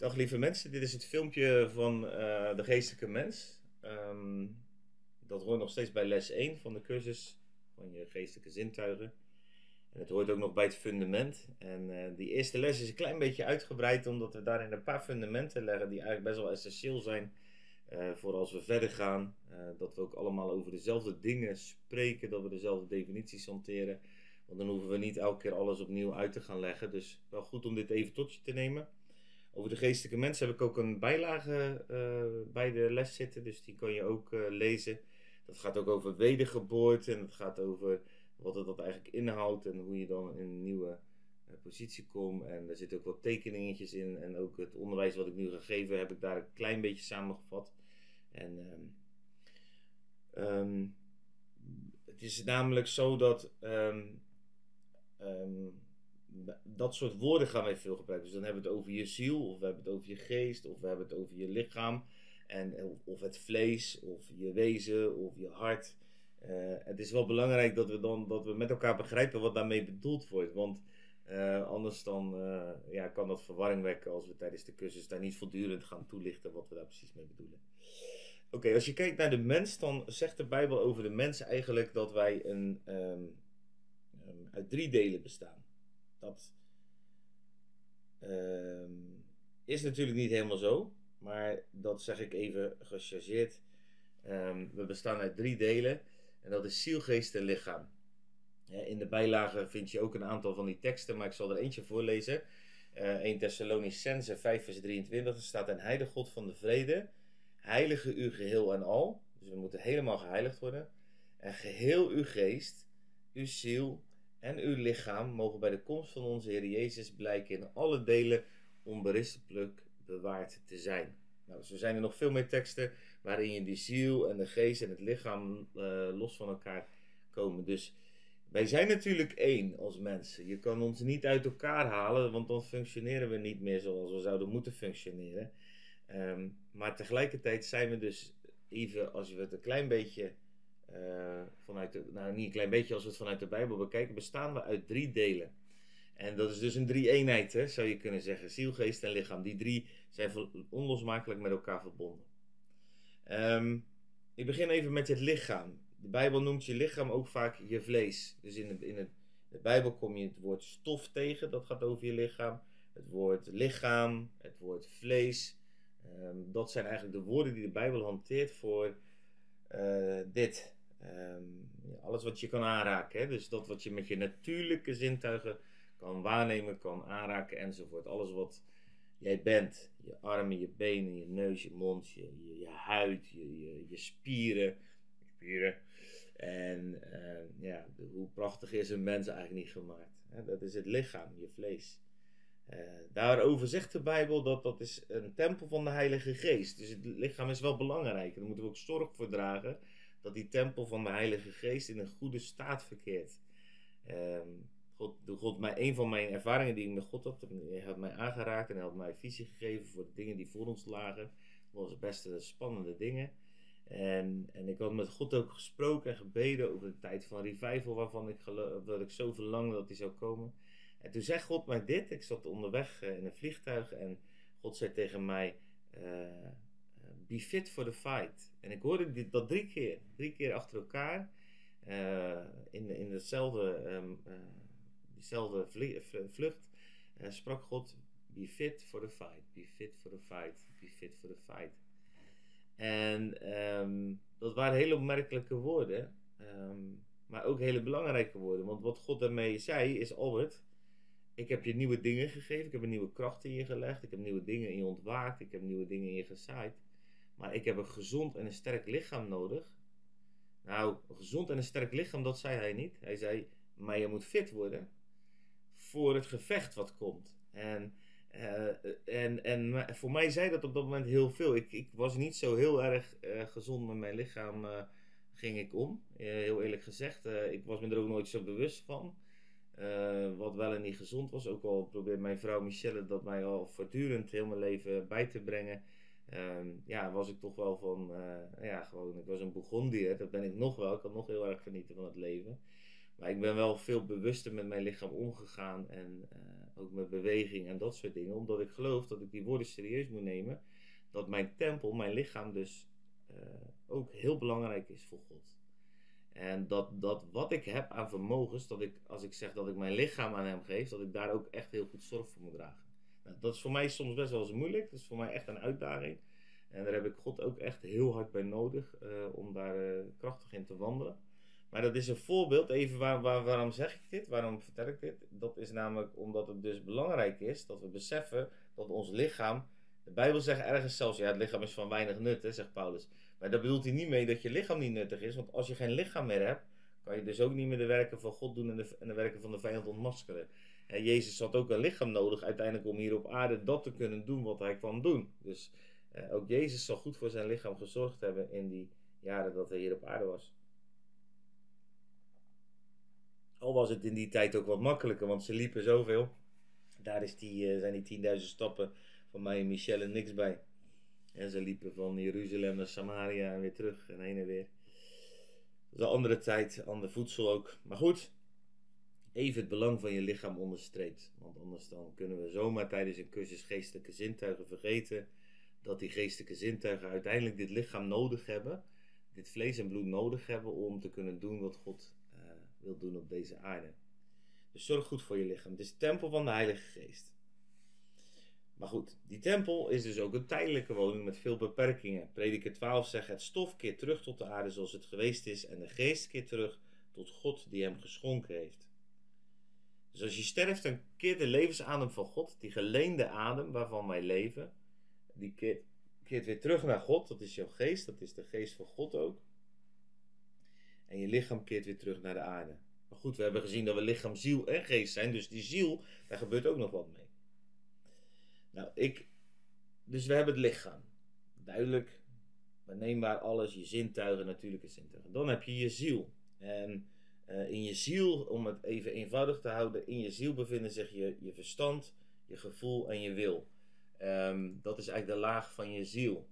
Dag lieve mensen, dit is het filmpje van eh, de geestelijke mens. Ehm, dat hoort nog steeds bij les 1 van de cursus van je geestelijke zintuigen. En het hoort ook nog bij het fundament. En uh, die eerste les is een klein beetje uitgebreid, omdat we daarin een paar fundamenten leggen die eigenlijk best wel essentieel zijn uh, voor als we verder gaan. dat we ook allemaal over dezelfde dingen spreken, dat we dezelfde definities hanteren. Want dan hoeven we niet elke keer alles opnieuw uit te gaan leggen. Dus wel goed om dit even tot je te nemen. Over de geestelijke mensen heb ik ook een bijlage uh, bij de les zitten, dus die kan je ook uh, lezen. Dat gaat ook over wedergeboorte en het gaat over wat het dat eigenlijk inhoudt en hoe je dan in een nieuwe uh, positie komt. En er zitten ook wat tekeningetjes in en ook het onderwijs wat ik nu ga geven heb ik daar een klein beetje samengevat. En um, um, het is namelijk zo dat um, dat soort woorden gaan wij veel gebruiken. Dus dan hebben we het over je ziel, of we hebben het over je geest, of we hebben het over je lichaam. En, of het vlees, of je wezen, of je hart. Uh, het is wel belangrijk dat we, dan, dat we met elkaar begrijpen wat daarmee bedoeld wordt. Want uh, anders dan, ja, kan dat verwarring wekken als we tijdens de cursus daar niet voortdurend gaan toelichten wat we daar precies mee bedoelen. Oké, als je kijkt naar de mens, dan zegt de Bijbel over de mens eigenlijk dat wij een, um, um, uit drie delen bestaan. Dat uh, is natuurlijk niet helemaal zo, maar dat zeg ik even gechargeerd. Um, we bestaan uit drie delen en dat is ziel, geest en lichaam. In de bijlage vind je ook een aantal van die teksten, maar ik zal er eentje voorlezen. Uh, 1 Thessalonicense 5 vers 23, er staat een heilige God van de vrede, heilige u geheel en al. Dus we moeten helemaal geheiligd worden. En geheel uw geest, uw ziel en uw lichaam mogen bij de komst van onze Heer Jezus blijken in alle delen onberispelijk bewaard te zijn. Nou, zo zijn er nog veel meer teksten waarin je die ziel en de geest en het lichaam uh, los van elkaar komen. Dus wij zijn natuurlijk één als mensen. Je kan ons niet uit elkaar halen, want dan functioneren we niet meer zoals we zouden moeten functioneren. Um, maar tegelijkertijd zijn we dus even, als we het een klein beetje uh, vanuit nou niet een klein beetje als we het vanuit de Bijbel bekijken, bestaan we uit drie delen. En dat is dus een drie-eenheid, hè, zou je kunnen zeggen. Ziel, geest en lichaam. Die drie zijn onlosmakelijk met elkaar verbonden. Um, ik begin even met het lichaam. De Bijbel noemt je lichaam ook vaak je vlees. Dus in, de, in het, de Bijbel kom je het woord stof tegen, dat gaat over je lichaam. Het woord lichaam, het woord vlees. Um, dat zijn eigenlijk de woorden die de Bijbel hanteert voor uh, dit. Um, alles wat je kan aanraken. Hè? Dus dat wat je met je natuurlijke zintuigen kan waarnemen, kan aanraken enzovoort. Alles wat jij bent. Je armen, je benen, je neus, je mond, je, je, huid, je, je, spieren. spieren. En uh, ja, hoe prachtig is een mens eigenlijk niet gemaakt. Hè? Dat is het lichaam, je vlees. Uh, daarover zegt de Bijbel dat dat is een tempel van de Heilige Geest. Dus het lichaam is wel belangrijk. Daar moeten we ook zorg voor dragen dat die tempel van de Heilige Geest in een goede staat verkeert. Um, God, God, mij, een van mijn ervaringen die ik met God had, hij had mij aangeraakt en hij had mij visie gegeven voor de dingen die voor ons lagen. Dat was best spannende dingen. En, en ik had met God ook gesproken en gebeden over de tijd van revival, waarvan ik, dat ik zo verlangde dat die zou komen. En toen zei God mij dit. Ik zat onderweg uh, in een vliegtuig en God zei tegen mij: uh, Be fit for the fight. En ik hoorde dit, dat drie keer, drie keer achter elkaar. Uh, in, in hetzelfde, um, diezelfde vlucht sprak God: Be fit for the fight. Be fit for the fight. Be fit for the fight. En um, dat waren hele opmerkelijke woorden. Um, maar ook hele belangrijke woorden. Want wat God daarmee zei is: Albert ik heb je nieuwe dingen gegeven, ik heb een nieuwe kracht in je gelegd, ik heb nieuwe dingen in je ontwaakt, ik heb nieuwe dingen in je gezaaid. Maar ik heb een gezond en een sterk lichaam nodig. Nou, gezond en een sterk lichaam, dat zei hij niet. Hij zei, maar je moet fit worden voor het gevecht wat komt. En, uh, en, en voor mij zei dat op dat moment heel veel. Ik, ik was niet zo heel erg uh, gezond met mijn lichaam, uh, ging ik om. heel eerlijk gezegd, ik was me er ook nooit zo bewust van. Wat wel en niet gezond was. Ook al probeert mijn vrouw Michelle dat mij al voortdurend heel mijn leven bij te brengen. Uh, ja, was ik toch wel van, uh, ja, gewoon, ik was een Bourgondier, dat ben ik nog wel. Ik kan nog heel erg genieten van het leven. Maar ik ben wel veel bewuster met mijn lichaam omgegaan en uh, ook met beweging en dat soort dingen. Omdat ik geloof dat ik die woorden serieus moet nemen. Dat mijn tempel, mijn lichaam dus uh, ook heel belangrijk is voor God. En dat, dat wat ik heb aan vermogens, dat ik als ik zeg dat ik mijn lichaam aan hem geef, dat ik daar ook echt heel goed zorg voor moet dragen. Dat is voor mij soms best wel eens moeilijk. Dat is voor mij echt een uitdaging. En daar heb ik God ook echt heel hard bij nodig uh, om daar uh, krachtig in te wandelen. Maar dat is een voorbeeld, even waar, waar, waarom zeg ik dit, waarom vertel ik dit? Dat is namelijk omdat het dus belangrijk is dat we beseffen dat ons lichaam, de Bijbel zegt ergens zelfs, ja het lichaam is van weinig nut, hè, zegt Paulus. Maar daar bedoelt hij niet mee dat je lichaam niet nuttig is, want als je geen lichaam meer hebt, kan je dus ook niet meer de werken van God doen en de werken van de vijand ontmaskeren. En Jezus had ook een lichaam nodig uiteindelijk om hier op aarde dat te kunnen doen wat hij kwam doen. Dus eh, ook Jezus zal goed voor zijn lichaam gezorgd hebben in die jaren dat hij hier op aarde was. Al was het in die tijd ook wat makkelijker, want ze liepen zoveel. Daar is die, uh, zijn die 10.000 stappen van mij en Michelle niks bij. En ze liepen van Jeruzalem naar Samaria en weer terug en heen en weer. Dat een andere tijd, ander voedsel ook. Maar goed, even het belang van je lichaam onderstreept. Want anders dan kunnen we zomaar tijdens een cursus geestelijke zintuigen vergeten dat die geestelijke zintuigen uiteindelijk dit lichaam nodig hebben, dit vlees en bloed nodig hebben om te kunnen doen wat God uh, wil doen op deze aarde. Dus zorg goed voor je lichaam. Het is de tempel van de Heilige Geest. Maar goed, die tempel is dus ook een tijdelijke woning met veel beperkingen. Prediker 12 zegt: Het stof keert terug tot de aarde zoals het geweest is, en de geest keert terug tot God die hem geschonken heeft. Dus als je sterft, dan keert de levensadem van God, die geleende adem waarvan wij leven, die keert, keert weer terug naar God. Dat is jouw geest, dat is de geest van God ook. En je lichaam keert weer terug naar de aarde. Maar goed, we hebben gezien dat we lichaam, ziel en geest zijn. Dus die ziel, daar gebeurt ook nog wat mee. Nou, ik. Dus we hebben het lichaam. Duidelijk, waarneembaar alles, je zintuigen, natuurlijke zintuigen. Dan heb je je ziel. En uh, in je ziel, om het even eenvoudig te houden, in je ziel bevinden zich je, je verstand, je gevoel en je wil. Um, dat is eigenlijk de laag van je ziel.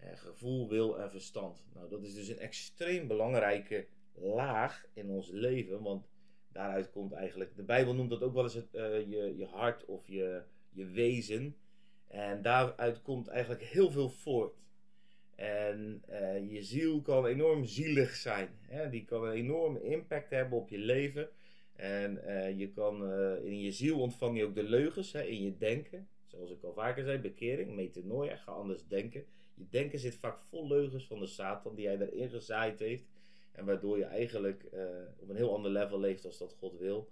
Uh, gevoel, wil en verstand. Nou, dat is dus een extreem belangrijke laag in ons leven, want daaruit komt eigenlijk, de Bijbel noemt dat ook wel eens het, uh, je, je hart of je, je wezen. En daaruit komt eigenlijk heel veel voort. En uh, je ziel kan enorm zielig zijn. Hè? Die kan een enorme impact hebben op je leven. En uh, je kan, uh, in je ziel ontvang je ook de leugens hè, in je denken. Zoals ik al vaker zei, bekering, metanoia, ga anders denken. Je denken zit vaak vol leugens van de Satan die hij erin gezaaid heeft. En waardoor je eigenlijk op een heel ander level leeft als dat God wil.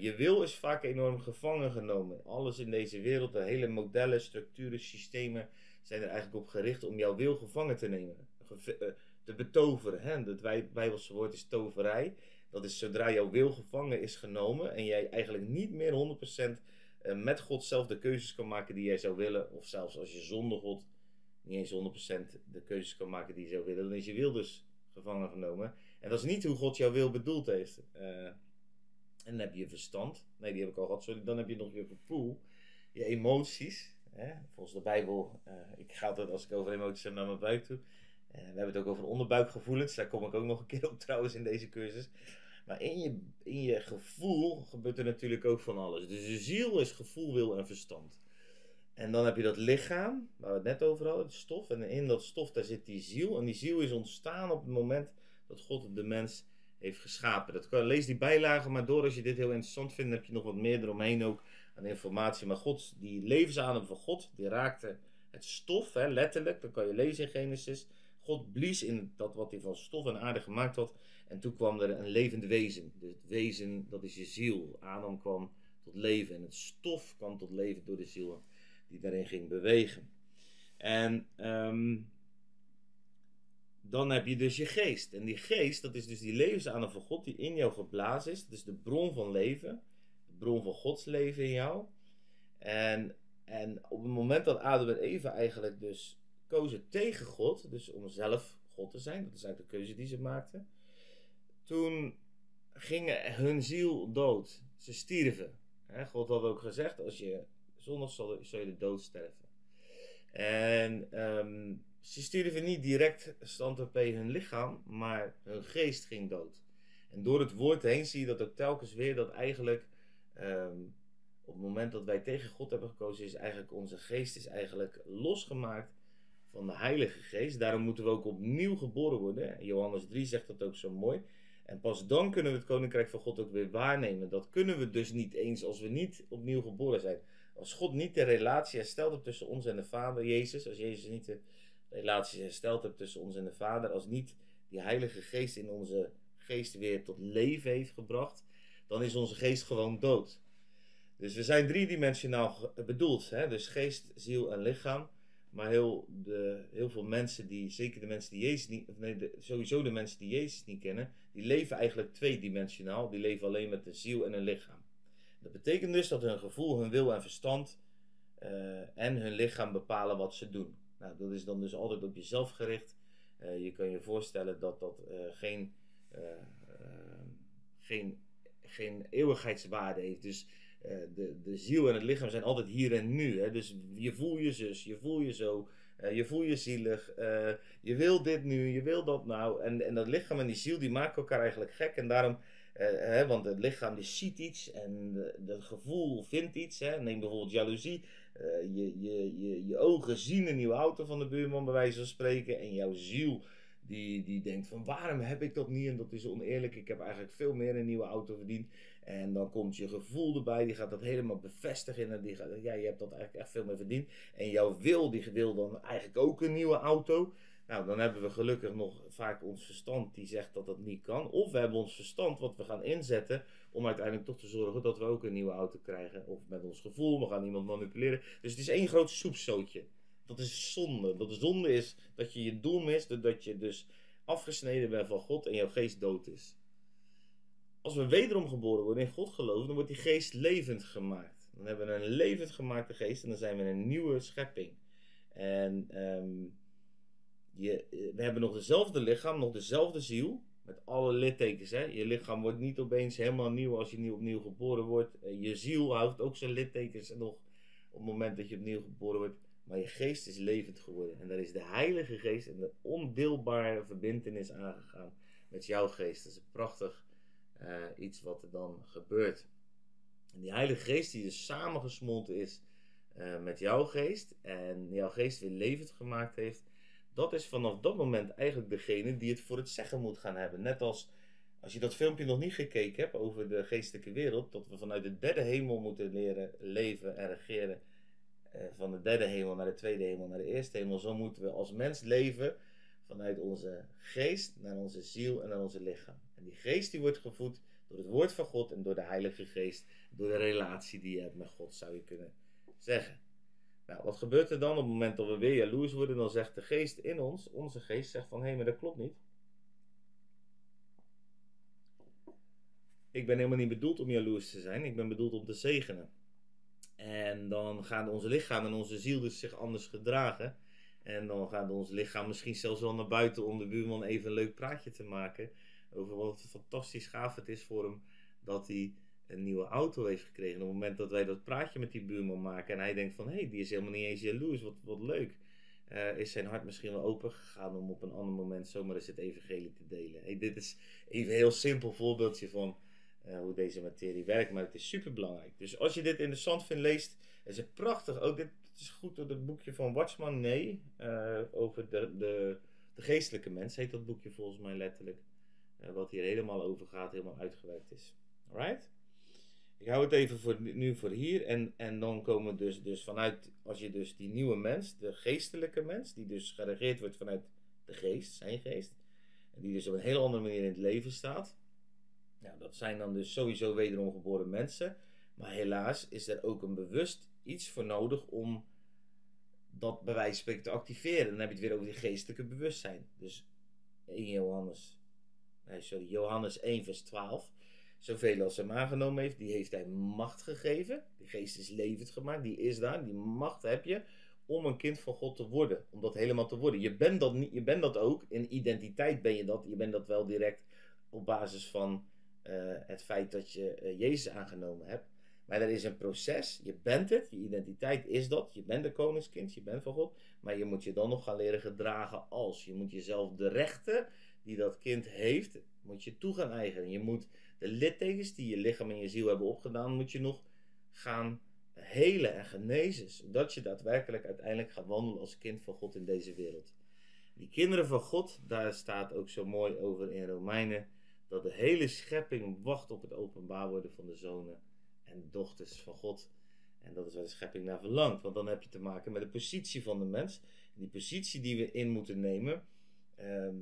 Je wil is vaak enorm gevangen genomen. Alles in deze wereld, de hele modellen, structuren, systemen zijn er eigenlijk op gericht om jouw wil gevangen te nemen. Ge uh, te betoveren. Hè? Het Bijbelse woord is toverij. Dat is zodra jouw wil gevangen is genomen en jij eigenlijk niet meer 100% uh, met God zelf de keuzes kan maken die jij zou willen. Of zelfs als je zonder God niet eens 100% de keuzes kan maken die je zou willen. Dan is je wil dus gevangen genomen. En dat is niet hoe God jouw wil bedoeld heeft. Uh, en dan heb je verstand. Nee, die heb ik al gehad. Sorry. Dan heb je nog je gevoel. Je emoties. Volgens de Bijbel. Uh, ik ga altijd als ik over emoties heb naar mijn buik toe. Uh, we hebben het ook over onderbuikgevoelens. Daar kom ik ook nog een keer op trouwens in deze cursus. Maar in je, in je gevoel gebeurt er natuurlijk ook van alles. Dus de ziel is gevoel, wil en verstand. En dan heb je dat lichaam, waar we het net over hadden, het stof. En in dat stof daar zit die ziel. En die ziel is ontstaan op het moment dat God de mens heeft geschapen. Dat kan, lees die bijlagen maar door als je dit heel interessant vindt. Dan heb je nog wat meer eromheen ook aan informatie. Maar God, die levensadem van God, die raakte het stof, hè, letterlijk. Dat kan je lezen in Genesis. God blies in dat wat hij van stof en aarde gemaakt had. En toen kwam er een levend wezen. Dus het wezen, dat is je ziel. Adam kwam tot leven. En het stof kwam tot leven door de ziel die daarin ging bewegen. En um, dan heb je dus je geest. En die geest, dat is dus die levensadem van God die in jou geblazen is. Dat is de bron van leven. Bron van Gods leven in jou. En, en op het moment dat Adam en Eva eigenlijk dus kozen tegen God, dus om zelf God te zijn, dat is eigenlijk de keuze die ze maakten. Toen ging hun ziel dood. Ze stierven. God had ook gezegd, als je zondag zal, zal je de dood sterven. En um, ze stierven niet direct stand bij hun lichaam, maar hun geest ging dood. En door het woord heen zie je dat ook telkens weer dat eigenlijk ehm, op het moment dat wij tegen God hebben gekozen, is eigenlijk onze geest is eigenlijk losgemaakt van de Heilige Geest. Daarom moeten we ook opnieuw geboren worden. Johannes 3 zegt dat ook zo mooi. En pas dan kunnen we het koninkrijk van God ook weer waarnemen. Dat kunnen we dus niet eens als we niet opnieuw geboren zijn. Als God niet de relatie hersteld hebt tussen ons en de Vader, Jezus, als Jezus niet de relatie hersteld hebt tussen ons en de Vader, als niet die Heilige Geest in onze geest weer tot leven heeft gebracht, dan is onze geest gewoon dood. Dus we zijn driedimensionaal bedoeld, hè? dus geest, ziel en lichaam. Maar heel, de, heel veel mensen die, zeker de mensen die Jezus niet, nee, de, sowieso de mensen die Jezus niet kennen, die leven eigenlijk tweedimensionaal. Die leven alleen met de ziel en een lichaam. Dat betekent dus dat hun gevoel, hun wil en verstand uh, en hun lichaam bepalen wat ze doen. Nou, dat is dan dus altijd op jezelf gericht. Uh, je kan je voorstellen dat dat uh, geen, geen, geen eeuwigheidswaarde heeft. Dus de, de ziel en het lichaam zijn altijd hier en nu. Hè? Dus je voelt je zus, je voelt je zo, je voelt je zielig, je wil dit nu, je wil dat nou. En, en dat lichaam en die ziel die maken elkaar eigenlijk gek. En daarom hè, want het lichaam die ziet iets en het gevoel vindt iets. Hè. Neem bijvoorbeeld jaloezie. Je, je, je, je ogen zien een nieuwe auto van de buurman, bij wijze van spreken. En jouw ziel die, die denkt van waarom heb ik dat niet en dat is oneerlijk. Ik heb eigenlijk veel meer een nieuwe auto verdiend. En dan komt je gevoel erbij, die gaat dat helemaal bevestigen. En die gaat, ja, je hebt dat eigenlijk echt veel meer verdiend. En jouw wil, die wil dan eigenlijk ook een nieuwe auto. Nou, dan hebben we gelukkig nog vaak ons verstand die zegt dat dat niet kan. Of we hebben ons verstand wat we gaan inzetten om uiteindelijk toch te zorgen dat we ook een nieuwe auto krijgen. Of met ons gevoel, we gaan iemand manipuleren. Dus het is één groot soepzootje. Dat is zonde. Dat de zonde is dat je je doel mist, dat je dus afgesneden bent van God en jouw geest dood is. Als we wederom geboren worden in God geloven, dan wordt die geest levend gemaakt. Dan hebben we een levend gemaakte geest en dan zijn we een nieuwe schepping. En... Um, je, eh, we hebben nog dezelfde lichaam, nog dezelfde ziel. Met alle littekens. Hè? Je lichaam wordt niet opeens helemaal nieuw als je nieuw opnieuw geboren wordt. Eh, je ziel houdt ook zijn littekens nog op het moment dat je opnieuw geboren wordt. Maar je geest is levend geworden. En daar is de Heilige Geest en de ondeelbare verbindenis aangegaan met jouw geest. Dat is prachtig uh, iets wat er dan gebeurt. En die Heilige Geest die dus samengesmolten is uh, met jouw geest. En jouw geest weer levend gemaakt heeft dat is vanaf dat moment eigenlijk degene die het voor het zeggen moet gaan hebben. Net als als je dat filmpje nog niet gekeken hebt over de geestelijke wereld, dat we vanuit de derde hemel moeten leren leven en regeren. Eh, van de derde hemel naar de tweede hemel, naar de eerste hemel. Zo moeten we als mens leven vanuit onze geest naar onze ziel en naar onze lichaam. En die geest die wordt gevoed door het woord van God en door de Heilige Geest, door de relatie die je hebt met God, zou je kunnen zeggen. Nou, wat gebeurt er dan op het moment dat we weer jaloers worden? Dan zegt de geest in ons, onze geest, zegt van hé, hey, maar dat klopt niet. Ik ben helemaal niet bedoeld om jaloers te zijn, ik ben bedoeld om te zegenen. En dan gaan onze lichaam en onze ziel dus zich anders gedragen. En dan gaat ons lichaam misschien zelfs wel naar buiten om de buurman even een leuk praatje te maken. Over wat fantastisch gaaf het is voor hem dat hij een nieuwe auto heeft gekregen. op het moment dat wij dat praatje met die buurman maken en hij denkt van hé, hey, die is helemaal niet eens jaloers, wat, wat leuk. Uh, is zijn hart misschien wel open gegaan om op een ander moment zomaar eens het evangelie te delen. Dit is even een heel simpel voorbeeldje van uh, hoe deze materie werkt, maar het is super belangrijk. Dus als je dit interessant vindt, leest, is het prachtig. Ook dit is goed door het boekje van Watchman Nee, uh, over de, de, de geestelijke mens, heet dat boekje volgens mij letterlijk. wat hier helemaal over gaat, helemaal uitgewerkt is. Alright? Ik hou het even voor, nu voor hier. En, en dan komen dus, dus vanuit, als je dus die nieuwe mens, de geestelijke mens, die dus geregeerd wordt vanuit de geest, zijn geest. En die dus op een hele andere manier in het leven staat. Ja, dat zijn dan dus sowieso wederom geboren mensen. Maar helaas is er ook een bewust iets voor nodig om dat bij wijze van spreken te activeren. Dan heb je het weer over die geestelijke bewustzijn. Dus in Johannes, sorry, Johannes 1 vers 12 Zoveel als hem aangenomen heeft, die heeft hij macht gegeven. Die geest is levend gemaakt, die is daar. Die macht heb je om een kind van God te worden. Om dat helemaal te worden. Je bent dat, niet, je bent dat ook. In identiteit ben je dat. Je bent dat wel direct op basis van het feit dat je uh, Jezus aangenomen hebt. Maar er is een proces. Je bent het. Je identiteit is dat. Je bent een koningskind. Je bent van God. Maar je moet je dan nog gaan leren gedragen als. Je moet jezelf de rechten die dat kind heeft, moet je toe gaan eigenen. Je moet de littekens die je lichaam en je ziel hebben opgedaan, moet je nog gaan helen en genezen. Zodat je daadwerkelijk uiteindelijk gaat wandelen als kind van God in deze wereld. Die kinderen van God, daar staat ook zo mooi over in Romeinen, dat de hele schepping wacht op het openbaar worden van de zonen en dochters van God. En dat is waar de schepping naar verlangt, want dan heb je te maken met de positie van de mens. Die positie die we in moeten nemen, ehm,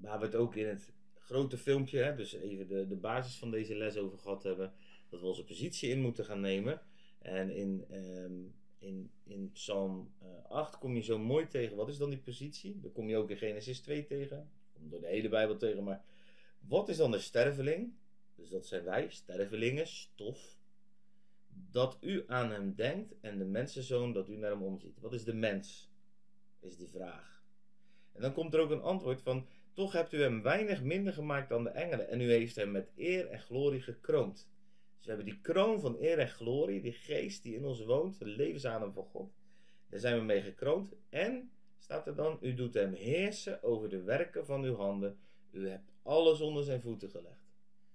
waar we het ook in het grote filmpje, hè, dus even de, de basis van deze les over gehad hebben, dat we onze positie in moeten gaan nemen. En in, ehm, in, in Psalm 8 eh, kom je zo mooi tegen. Wat is dan die positie? Dan kom je ook in Genesis 2 tegen. Kom door de hele Bijbel tegen. Maar wat is dan de sterveling? Dus dat zijn wij, stervelingen, stof. Dat u aan hem denkt en de mensenzoon dat u naar hem omziet. Wat is de mens? Is die vraag. En dan komt er ook een antwoord van: Toch hebt u hem weinig minder gemaakt dan de engelen. En u heeft hem met eer en glorie gekroond. Dus we hebben die kroon van eer en glorie, die geest die in ons woont, de levensadem van God. Daar zijn we mee gekroond. En staat er dan, u doet hem heersen over de werken van uw handen. U hebt alles onder zijn voeten gelegd.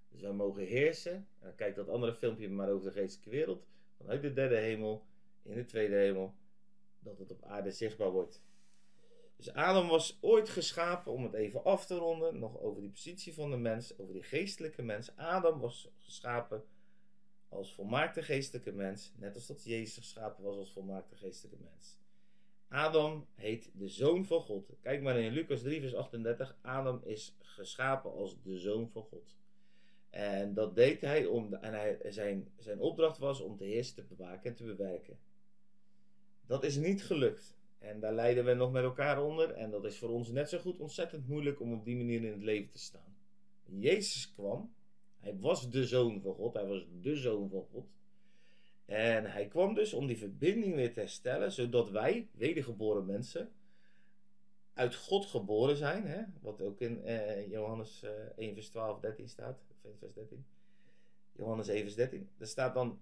Dus wij mogen heersen. En kijk dat andere filmpje maar over de geestelijke wereld. Vanuit de derde hemel, in de tweede hemel. Dat het op aarde zichtbaar wordt. Dus Adam was ooit geschapen, om het even af te ronden, nog over die positie van de mens, over die geestelijke mens. Adam was geschapen als volmaakte geestelijke mens, net als dat Jezus geschapen was als volmaakte geestelijke mens. Adam heet de zoon van God. Kijk maar in Lucas 3, vers 38. Adam is geschapen als de zoon van God. En dat deed hij om, en hij, zijn, zijn opdracht was om te heersen, te bewaken en te bewerken. Dat is niet gelukt. En daar lijden we nog met elkaar onder. En dat is voor ons net zo goed ontzettend moeilijk om op die manier in het leven te staan. Jezus kwam hij was de zoon van God. Hij was de zoon van God. En hij kwam dus om die verbinding weer te herstellen, zodat wij, wedergeboren mensen, uit God geboren zijn. Hè? Wat ook in eh, Johannes eh, 1 vers 12, 13 staat. Of vers 13. Johannes 1 vers 13. Er staat dan,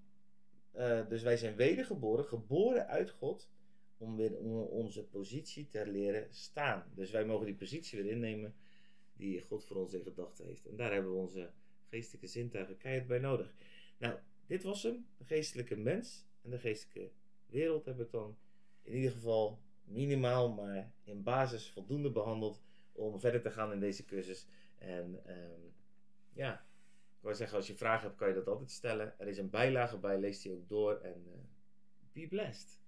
uh, dus wij zijn wedergeboren, geboren uit God, om weer onze positie te leren staan. Dus wij mogen die positie weer innemen die God voor ons in gedachten heeft. En daar hebben we onze geestelijke zintuigen keihard bij nodig. Nou, dit was hem. De geestelijke mens en de geestelijke wereld heb ik dan in ieder geval minimaal, maar in basis voldoende behandeld om verder te gaan in deze cursus. En um, ja, ik wou zeggen, als je vragen hebt, kan je dat altijd stellen. Er is een bijlage bij, lees die ook door en uh, be blessed.